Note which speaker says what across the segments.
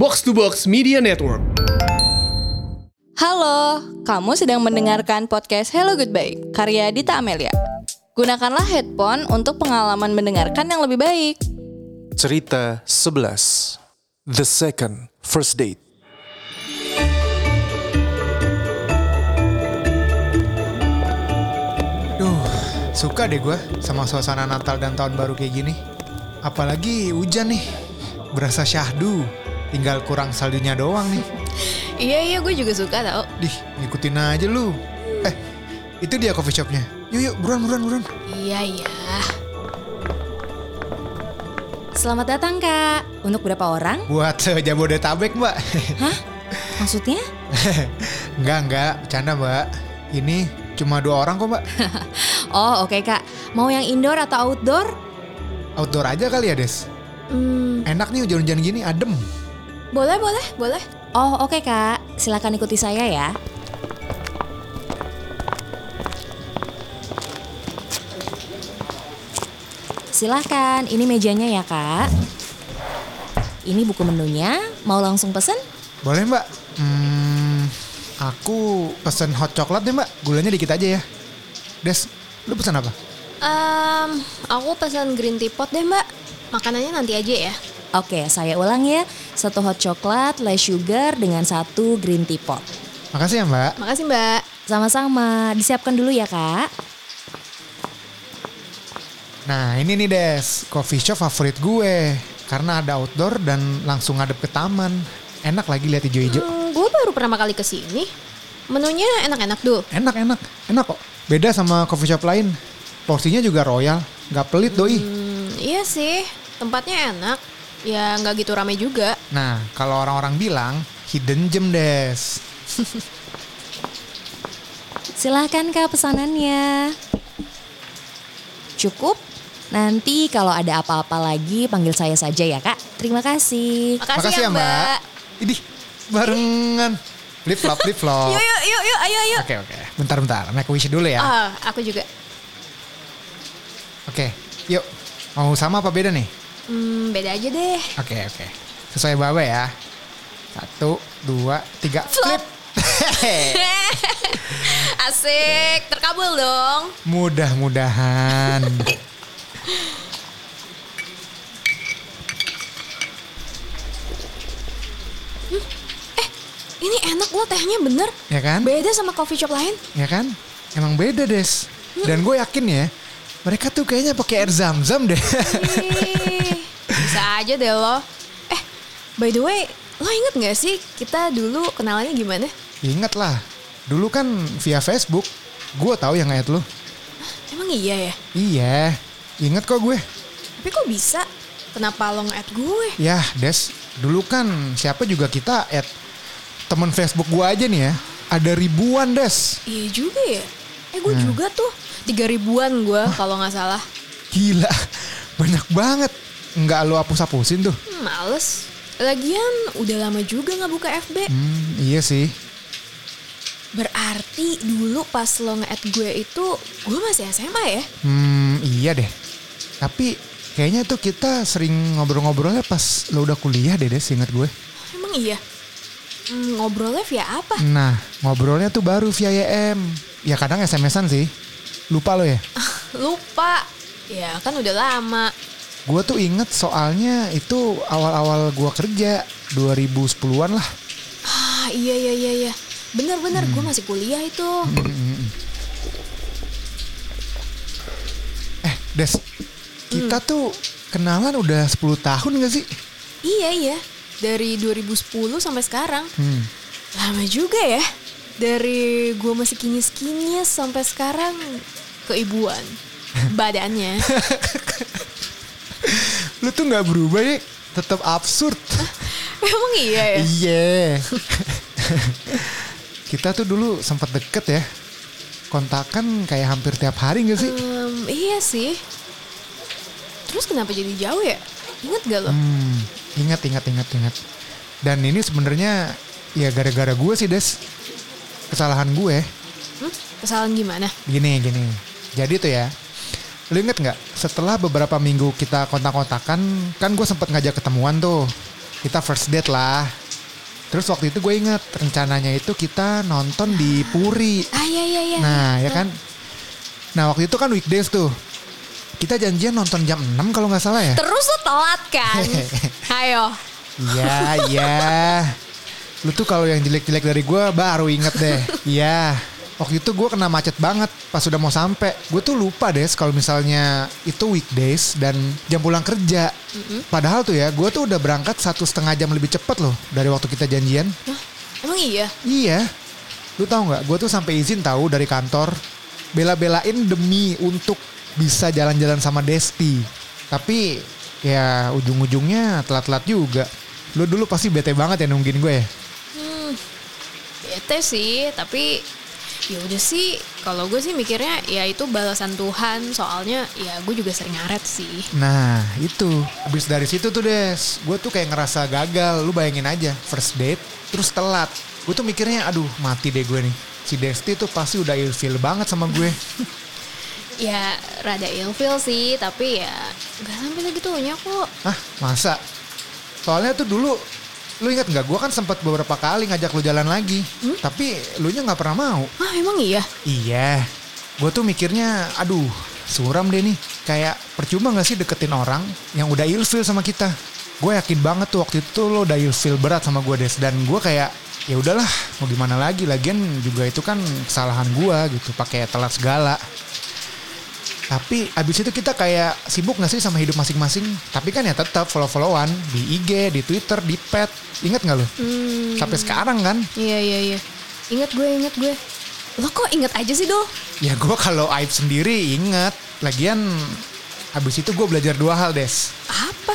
Speaker 1: Box to Box Media Network.
Speaker 2: Halo, kamu sedang mendengarkan podcast Hello Goodbye, karya Dita Amelia. Gunakanlah headphone untuk pengalaman mendengarkan yang lebih baik.
Speaker 3: Cerita 11 The Second First Date
Speaker 4: Duh, suka deh gue sama suasana Natal dan Tahun Baru kayak gini. Apalagi hujan nih, berasa syahdu. Tinggal kurang saljunya doang nih.
Speaker 2: Iya iya, gue juga suka tau.
Speaker 4: Dih, ngikutin aja lu. Eh, itu dia coffee shopnya. Yuk yuk, buruan buruan buruan.
Speaker 2: Iya iya. Selamat datang kak. Untuk berapa orang?
Speaker 4: Buat Jabodetabek mbak.
Speaker 2: Hah? Maksudnya?
Speaker 4: enggak enggak, bercanda mbak. Ini cuma dua orang kok mbak.
Speaker 2: Oh oke kak. Mau yang indoor atau outdoor?
Speaker 4: Outdoor aja kali ya Des.
Speaker 2: Hmm,
Speaker 4: Enak nih hujan-hujan gini, adem.
Speaker 2: Boleh boleh boleh. Oh oke kak. Silakan ikuti saya ya. Silahkan, ini mejanya ya kak. Ini buku menunya, mau langsung pesen?
Speaker 4: Boleh mbak? Hmm, aku pesen hot coklat deh mbak. Gulanya dikit aja ya. Des, lu pesan apa?
Speaker 5: Um, aku pesan green tea pot deh mbak. Makanannya nanti aja ya.
Speaker 2: Oke, saya ulang ya. Satu hot coklat, less sugar dengan satu green tea pot.
Speaker 4: Makasih ya mbak.
Speaker 5: Makasih mbak.
Speaker 2: Sama-sama, disiapkan dulu ya kak.
Speaker 4: Nah ini nih Des, coffee shop favorit gue. Karena ada outdoor dan langsung ngadep ke taman. Enak lagi lihat hijau-hijau.
Speaker 5: Hmm, gue baru pertama kali ke sini. Menunya enak-enak tuh.
Speaker 4: Enak, enak, kok. Beda sama coffee shop lain. Porsinya juga royal, nggak pelit doi.
Speaker 5: Hmm, iya sih, tempatnya enak. Ya nggak gitu rame juga.
Speaker 4: Nah, kalau orang-orang bilang hidden gem Des.
Speaker 2: Silahkan kak pesanannya. Cukup? Nanti kalau ada apa-apa lagi panggil saya saja ya kak. Terima kasih.
Speaker 5: Makasih, ya mbak.
Speaker 4: Idih, barengan. Flip flop, flip flop.
Speaker 5: Yuk yuk yuk yuk ayo ayo.
Speaker 4: Oke oke, bentar bentar, make wish dulu ya.
Speaker 5: Ah, aku juga.
Speaker 4: Oke, yuk. Mau sama apa beda nih?
Speaker 5: Hmm, beda aja deh.
Speaker 4: Oke oke, sesuai bawa ya. Satu, dua, tiga, flip.
Speaker 5: Asik, terkabul dong.
Speaker 4: Mudah-mudahan.
Speaker 5: Ini enak loh tehnya bener.
Speaker 4: ya kan?
Speaker 5: Beda sama coffee shop lain.
Speaker 4: Ya kan? Emang beda des. Dan gue yakin ya, mereka tuh kayaknya pakai air zam-zam deh.
Speaker 5: Aja deh lo. Eh, by the way, lo inget gak sih kita dulu kenalannya gimana?
Speaker 4: Ingat lah, dulu kan via Facebook, gue tahu yang add lu.
Speaker 5: Emang iya ya?
Speaker 4: Iya, inget kok gue.
Speaker 5: Tapi kok bisa? Kenapa lo nge-add gue?
Speaker 4: Ya, Des, dulu kan siapa juga kita add temen Facebook gue aja nih ya. Ada ribuan, Des.
Speaker 5: Iya juga ya. Eh gue juga tuh. Tiga ribuan gue kalau nggak salah.
Speaker 4: Gila, banyak banget. Nggak lo hapus-hapusin tuh.
Speaker 5: Males. Lagian udah lama juga nggak buka FB.
Speaker 4: Hmm, iya sih.
Speaker 5: Berarti dulu pas lo nge-add gue itu gue masih SMA ya?
Speaker 4: Hmm, iya deh. Tapi kayaknya tuh kita sering ngobrol-ngobrolnya pas lo udah kuliah deh, Des, inget gue.
Speaker 5: Emang iya? Hmm, ngobrolnya via apa?
Speaker 4: Nah, ngobrolnya tuh baru via YM. Ya kadang SMS-an sih. Lupa lo ya?
Speaker 5: Lupa. Ya kan udah lama.
Speaker 4: Gue tuh inget soalnya itu awal-awal gue kerja 2010-an lah.
Speaker 5: Ah iya iya iya iya. Bener-bener gue masih kuliah itu.
Speaker 4: Eh, Des, kita tuh kenalan udah 10 tahun gak sih?
Speaker 5: Iya iya. Dari 2010 sampai sekarang.
Speaker 4: Hmm.
Speaker 5: Lama juga ya. Dari gue masih kinyis-kinyis sampai sekarang keibuan. Badannya.
Speaker 4: Lu tuh gak berubah ya, tetap absurd.
Speaker 5: Emang iya ya?
Speaker 4: Iya. kita tuh dulu sempat deket ya. Kontakan kayak hampir tiap hari gak sih?
Speaker 5: Em, iya sih. Terus kenapa jadi jauh ya? Ingat gak lo?
Speaker 4: Hmm, ingat, ingat, ingat, ingat. Dan ini sebenarnya ya gara-gara gue sih, Des. Kesalahan gue.
Speaker 5: Hmm? Kesalahan gimana?
Speaker 4: Gini, gini. Jadi tuh ya, lu inget nggak? Setelah beberapa minggu kita kontak-kontakan, kan gue sempet ngajak ketemuan tuh. kita first date lah. Terus waktu itu gue inget rencananya itu kita nonton di Puri.
Speaker 5: Ah iya iya iya.
Speaker 4: Nah ya kan. Nah waktu itu kan weekdays tuh. Kita janjian nonton jam 6 kalau nggak salah ya.
Speaker 5: Terus lo telat kan? Ayo.
Speaker 4: Iya, iya. Lu tuh kalau yang jelek-jelek dari gue baru inget deh. Iya. Waktu itu gue kena macet banget pas sudah mau sampai. Gue tuh lupa deh kalau misalnya itu weekdays dan jam pulang kerja. Padahal tuh ya, gue tuh udah berangkat satu setengah jam lebih cepet loh dari waktu kita janjian.
Speaker 5: Hah? Emang iya?
Speaker 4: Iya. Lu tahu nggak? Gue tuh sampai izin tahu dari kantor bela-belain demi untuk bisa jalan-jalan sama Desti. Tapi ya ujung-ujungnya telat-telat juga. Lu dulu pasti bete banget ya nungguin gue ya.
Speaker 5: Hmm, bete sih, tapi ya udah sih. Kalau gue sih mikirnya ya itu balasan Tuhan. Soalnya ya gue juga sering ngaret sih.
Speaker 4: Nah itu. Habis dari situ tuh Des. Gue tuh kayak ngerasa gagal. Lu bayangin aja. First date terus telat. Gue tuh mikirnya aduh mati deh gue nih. Si Desti tuh pasti udah ilfil banget sama gue.
Speaker 5: Ya rada ilfil sih, tapi ya nggak sampai segitunya kok.
Speaker 4: Hah masa? Soalnya tuh dulu lu ingat nggak? Gue kan sempat beberapa kali ngajak lu jalan lagi, tapi lu nya nggak pernah mau.
Speaker 5: Ah emang iya?
Speaker 4: Iya, gue tuh mikirnya, aduh, suram deh nih. Kayak percuma gak sih deketin orang yang udah ilfil sama kita? Gue yakin banget tuh waktu itu lo udah ilfil berat sama gue des dan gue kayak ya udahlah mau gimana lagi lagian juga itu kan kesalahan gue gitu pakai telat segala tapi abis itu kita kayak sibuk gak sih sama hidup masing-masing tapi kan ya tetap follow-followan di IG di Twitter di Pet inget nggak lo
Speaker 5: Hmm,
Speaker 4: sampai sekarang kan
Speaker 5: iya iya iya. Ingat gue, ingat gue. Lo kok inget aja sih Dul?
Speaker 4: Ya gue kalau aib sendiri inget. Lagian habis itu gue belajar dua hal des.
Speaker 5: Apa?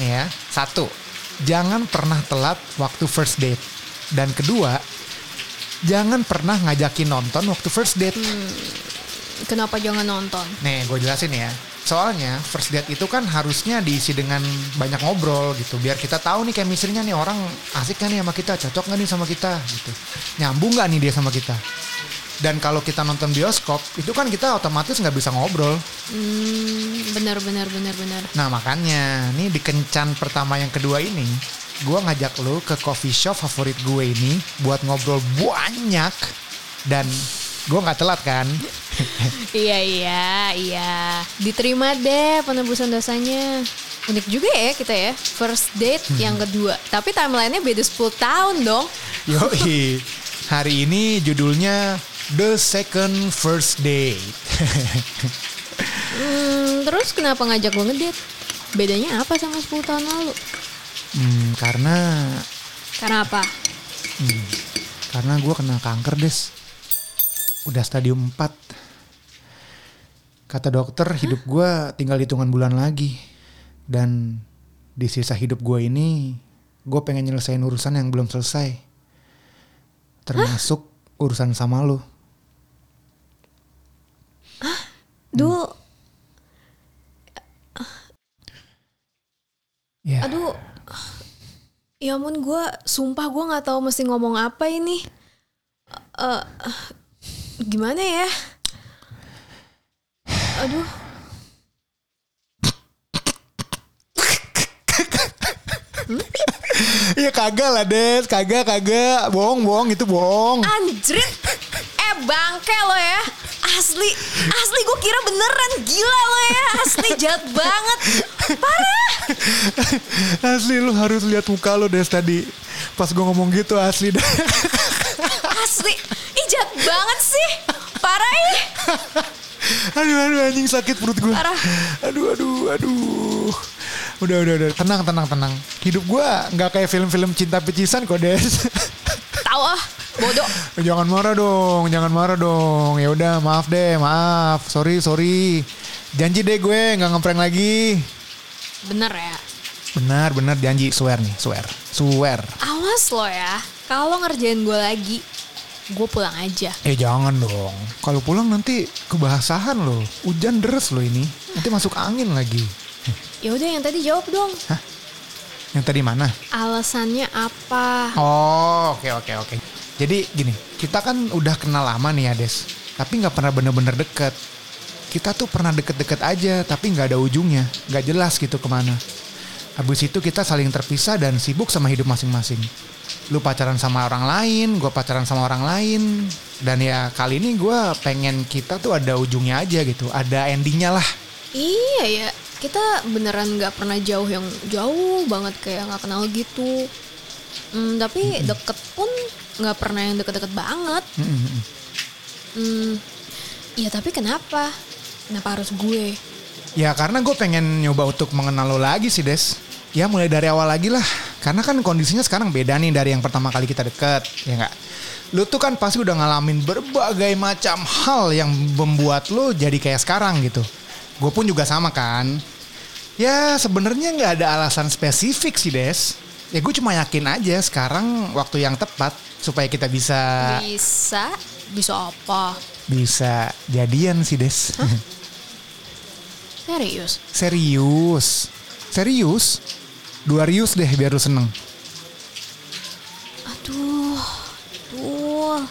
Speaker 4: Ya, satu, jangan pernah telat waktu first date. Dan kedua, jangan pernah ngajakin nonton waktu first date.
Speaker 5: Kenapa jangan nonton?
Speaker 4: Nih, gue jelasin ya. Soalnya first date itu kan harusnya diisi dengan banyak ngobrol gitu. Biar kita tahu nih chemistry-nya nih orang asik gak nih sama kita, cocok gak nih sama kita gitu. Nyambung gak nih dia sama kita. Dan kalau kita nonton bioskop, itu kan kita otomatis nggak bisa ngobrol.
Speaker 5: Hmm, benar benar benar benar.
Speaker 4: Nah makanya nih di kencan pertama yang kedua ini gue ngajak lo ke coffee shop favorit gue ini buat ngobrol banyak dan gue nggak telat kan
Speaker 5: Iya iya iya. Diterima deh penebusan dosanya. Unik juga ya kita ya. First date yang kedua. Tapi timelinenya beda 10 tahun dong.
Speaker 4: Yoi hari ini judulnya The Second First Date
Speaker 5: Hmm, terus kenapa ngajak gue ngedate? Bedanya apa sama 10 tahun lalu?
Speaker 4: hmm, karena
Speaker 5: Karena apa?
Speaker 4: hmm, karena gue kena kanker des udah stadium 4 kata dokter hidup gue tinggal hitungan bulan lagi. Dan di sisa hidup gue ini gue pengen nyelesain urusan yang belum selesai. Termasuk urusan sama lo
Speaker 5: Dul,
Speaker 4: ya.
Speaker 5: Aduh. Ya ampun gue, sumpah gue gak tahu mesti ngomong apa ini. Eh, gimana ya? Aduh.
Speaker 4: ya kagak lah des kagak kagak bohong bohong itu bohong
Speaker 5: Anjrit. Eh bangke lo ya. Asli, asli gue kira beneran gila lo ya. Asli jahat banget. Parah.
Speaker 4: asli lu harus lihat muka lo des tadi pas gue ngomong gitu asli
Speaker 5: Asli. Jahat banget sih. Parah ih.
Speaker 4: aduh aduh anjing sakit perut gue
Speaker 5: Parah.
Speaker 4: aduh aduh aduh udah udah udah tenang tenang tenang hidup gue nggak kayak film-film cinta pecisan kok des
Speaker 5: Tahu ah. Bodoh.
Speaker 4: jangan marah dong jangan marah dong ya udah maaf deh maaf sorry sorry janji deh gue nggak ngeprank lagi
Speaker 5: Bener ya.
Speaker 4: benar benar janji swear nih swear swear
Speaker 5: Awas lo ya. Kalau ngerjain gue lagi, gue pulang aja.
Speaker 4: Eh jangan dong. Kalau pulang nanti kebahasahan loh. Hujan deres loh ini. Nanti masuk angin lagi.
Speaker 5: Ya udah yang tadi jawab dong.
Speaker 4: Yang tadi mana?
Speaker 5: Alasannya apa?
Speaker 4: Oh, oke oke oke. Jadi gini, kita kan udah kenal lama nih ya Des. Tapi nggak pernah bener-bener deket. Kita tuh pernah deket-deket aja, tapi nggak ada ujungnya. Nggak jelas gitu ke mana. Habis itu kita saling terpisah dan sibuk sama hidup masing-masing. Lu pacaran sama orang lain, gue pacaran sama orang lain. Dan ya kali ini gue pengen kita tuh ada ujungnya aja gitu. Ada endingnya lah.
Speaker 5: Iya ya, kita beneran nggak pernah jauh yang jauh banget kayak nggak kenal gitu. Hmm, tapi deket pun nggak pernah yang deket-deket banget. Hmm, iya tapi kenapa? Kenapa harus gue?
Speaker 4: Ya karena gue pengen nyoba untuk mengenal lo lagi sih Des. Ya mulai dari awal lagi lah. Karena kan kondisinya sekarang beda nih dari yang pertama kali kita deket. Ya nggak? Lu tuh kan pasti udah ngalamin berbagai macam hal yang membuat lo jadi kayak sekarang gitu. Gue pun juga sama kan. Ya sebenarnya nggak ada alasan spesifik sih Des. Ya gue cuma yakin aja sekarang waktu yang tepat supaya kita bisa
Speaker 5: Bisa? Bisa apa?
Speaker 4: bisa jadian sih Des.
Speaker 5: Serius?
Speaker 4: Serius. Serius. Dua rius deh biar lu seneng.
Speaker 5: Aduh, aduh.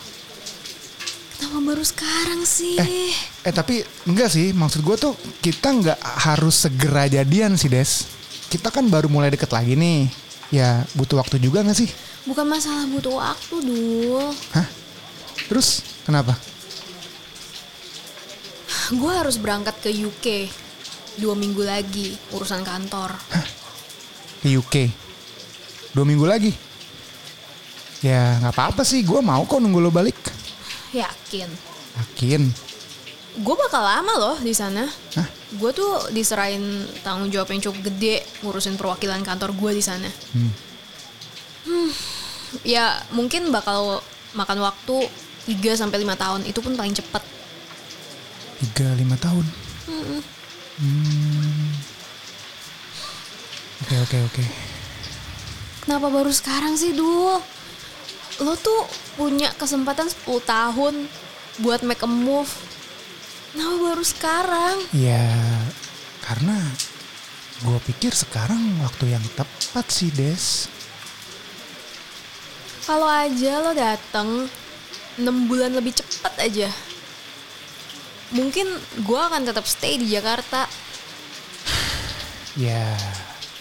Speaker 5: Kenapa baru sekarang sih?
Speaker 4: Eh, eh tapi enggak sih. Maksud gue tuh kita nggak harus segera jadian sih Des. Kita kan baru mulai deket lagi nih. Ya butuh waktu juga gak sih?
Speaker 5: Bukan masalah butuh waktu, Dul.
Speaker 4: Hah? Terus kenapa?
Speaker 5: Gue harus berangkat ke UK dua minggu lagi urusan kantor.
Speaker 4: Ke UK. Dua minggu lagi. Ya nggak apa-apa sih. Gue mau kok nunggu lo balik.
Speaker 5: Yakin?
Speaker 4: Yakin.
Speaker 5: Gue bakal lama loh di sana.
Speaker 4: Hah?
Speaker 5: Gue tuh diserahin tanggung jawab yang cukup gede ngurusin perwakilan kantor gue di sana. Hmm, ya mungkin bakal makan waktu 3 sampai lima tahun itu pun paling cepet.
Speaker 4: Tiga lima tahun. Hmm. Oke oke oke.
Speaker 5: Kenapa baru sekarang sih, Dul? Lo tuh punya kesempatan 10 tahun buat make a move. Kenapa baru sekarang?
Speaker 4: Ya karena gue pikir sekarang waktu yang tepat sih Des.
Speaker 5: Kalau aja lo dateng 6 bulan lebih cepat aja. Mungkin gue akan tetap stay di Jakarta.
Speaker 4: Ya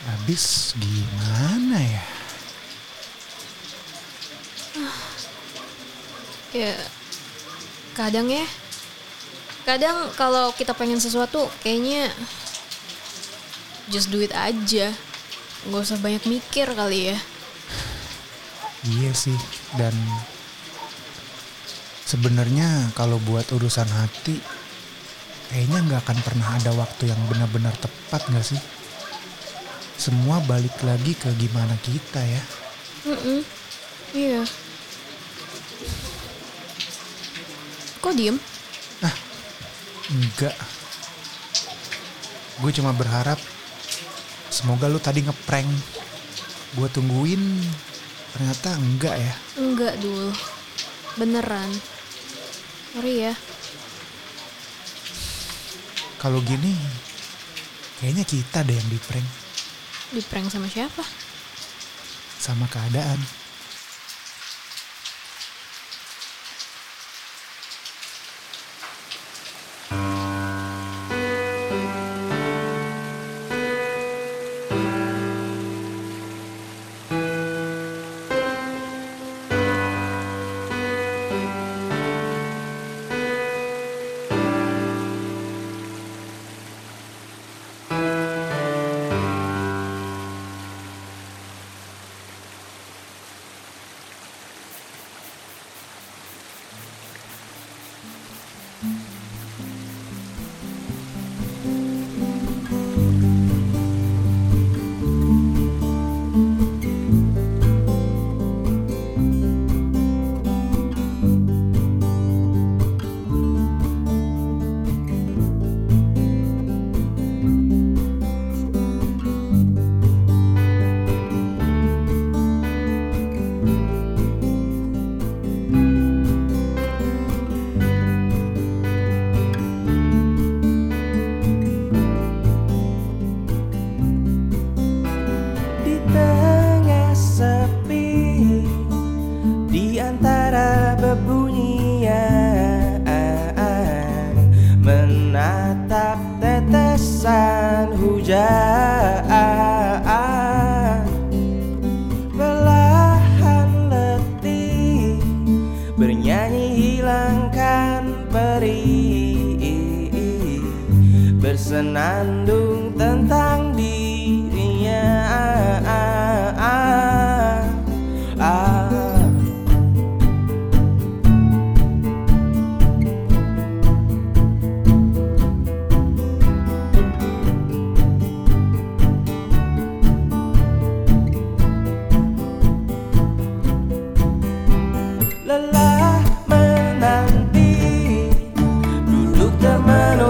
Speaker 4: habis gimana ya?
Speaker 5: Ya, kadang ya. Kadang kalau kita pengen sesuatu kayaknya just do it aja. Gak usah banyak mikir kali ya.
Speaker 4: Iya sih dan sebenarnya kalau buat urusan hati kayaknya nggak akan pernah ada waktu yang benar-benar tepat nggak sih? Semua balik lagi ke gimana kita ya.
Speaker 5: Mm-mm. Iya. Kok diem?
Speaker 4: Enggak. Gue cuma berharap semoga lu tadi ngeprank. Gue tungguin ternyata enggak ya.
Speaker 5: Enggak dulu. Beneran. Sorry ya.
Speaker 4: Kalau gini kayaknya kita deh yang di prank
Speaker 5: Di prank sama siapa?
Speaker 4: sama keadaan.
Speaker 6: senandung tentang dirinya. Lelah menanti Duduk teman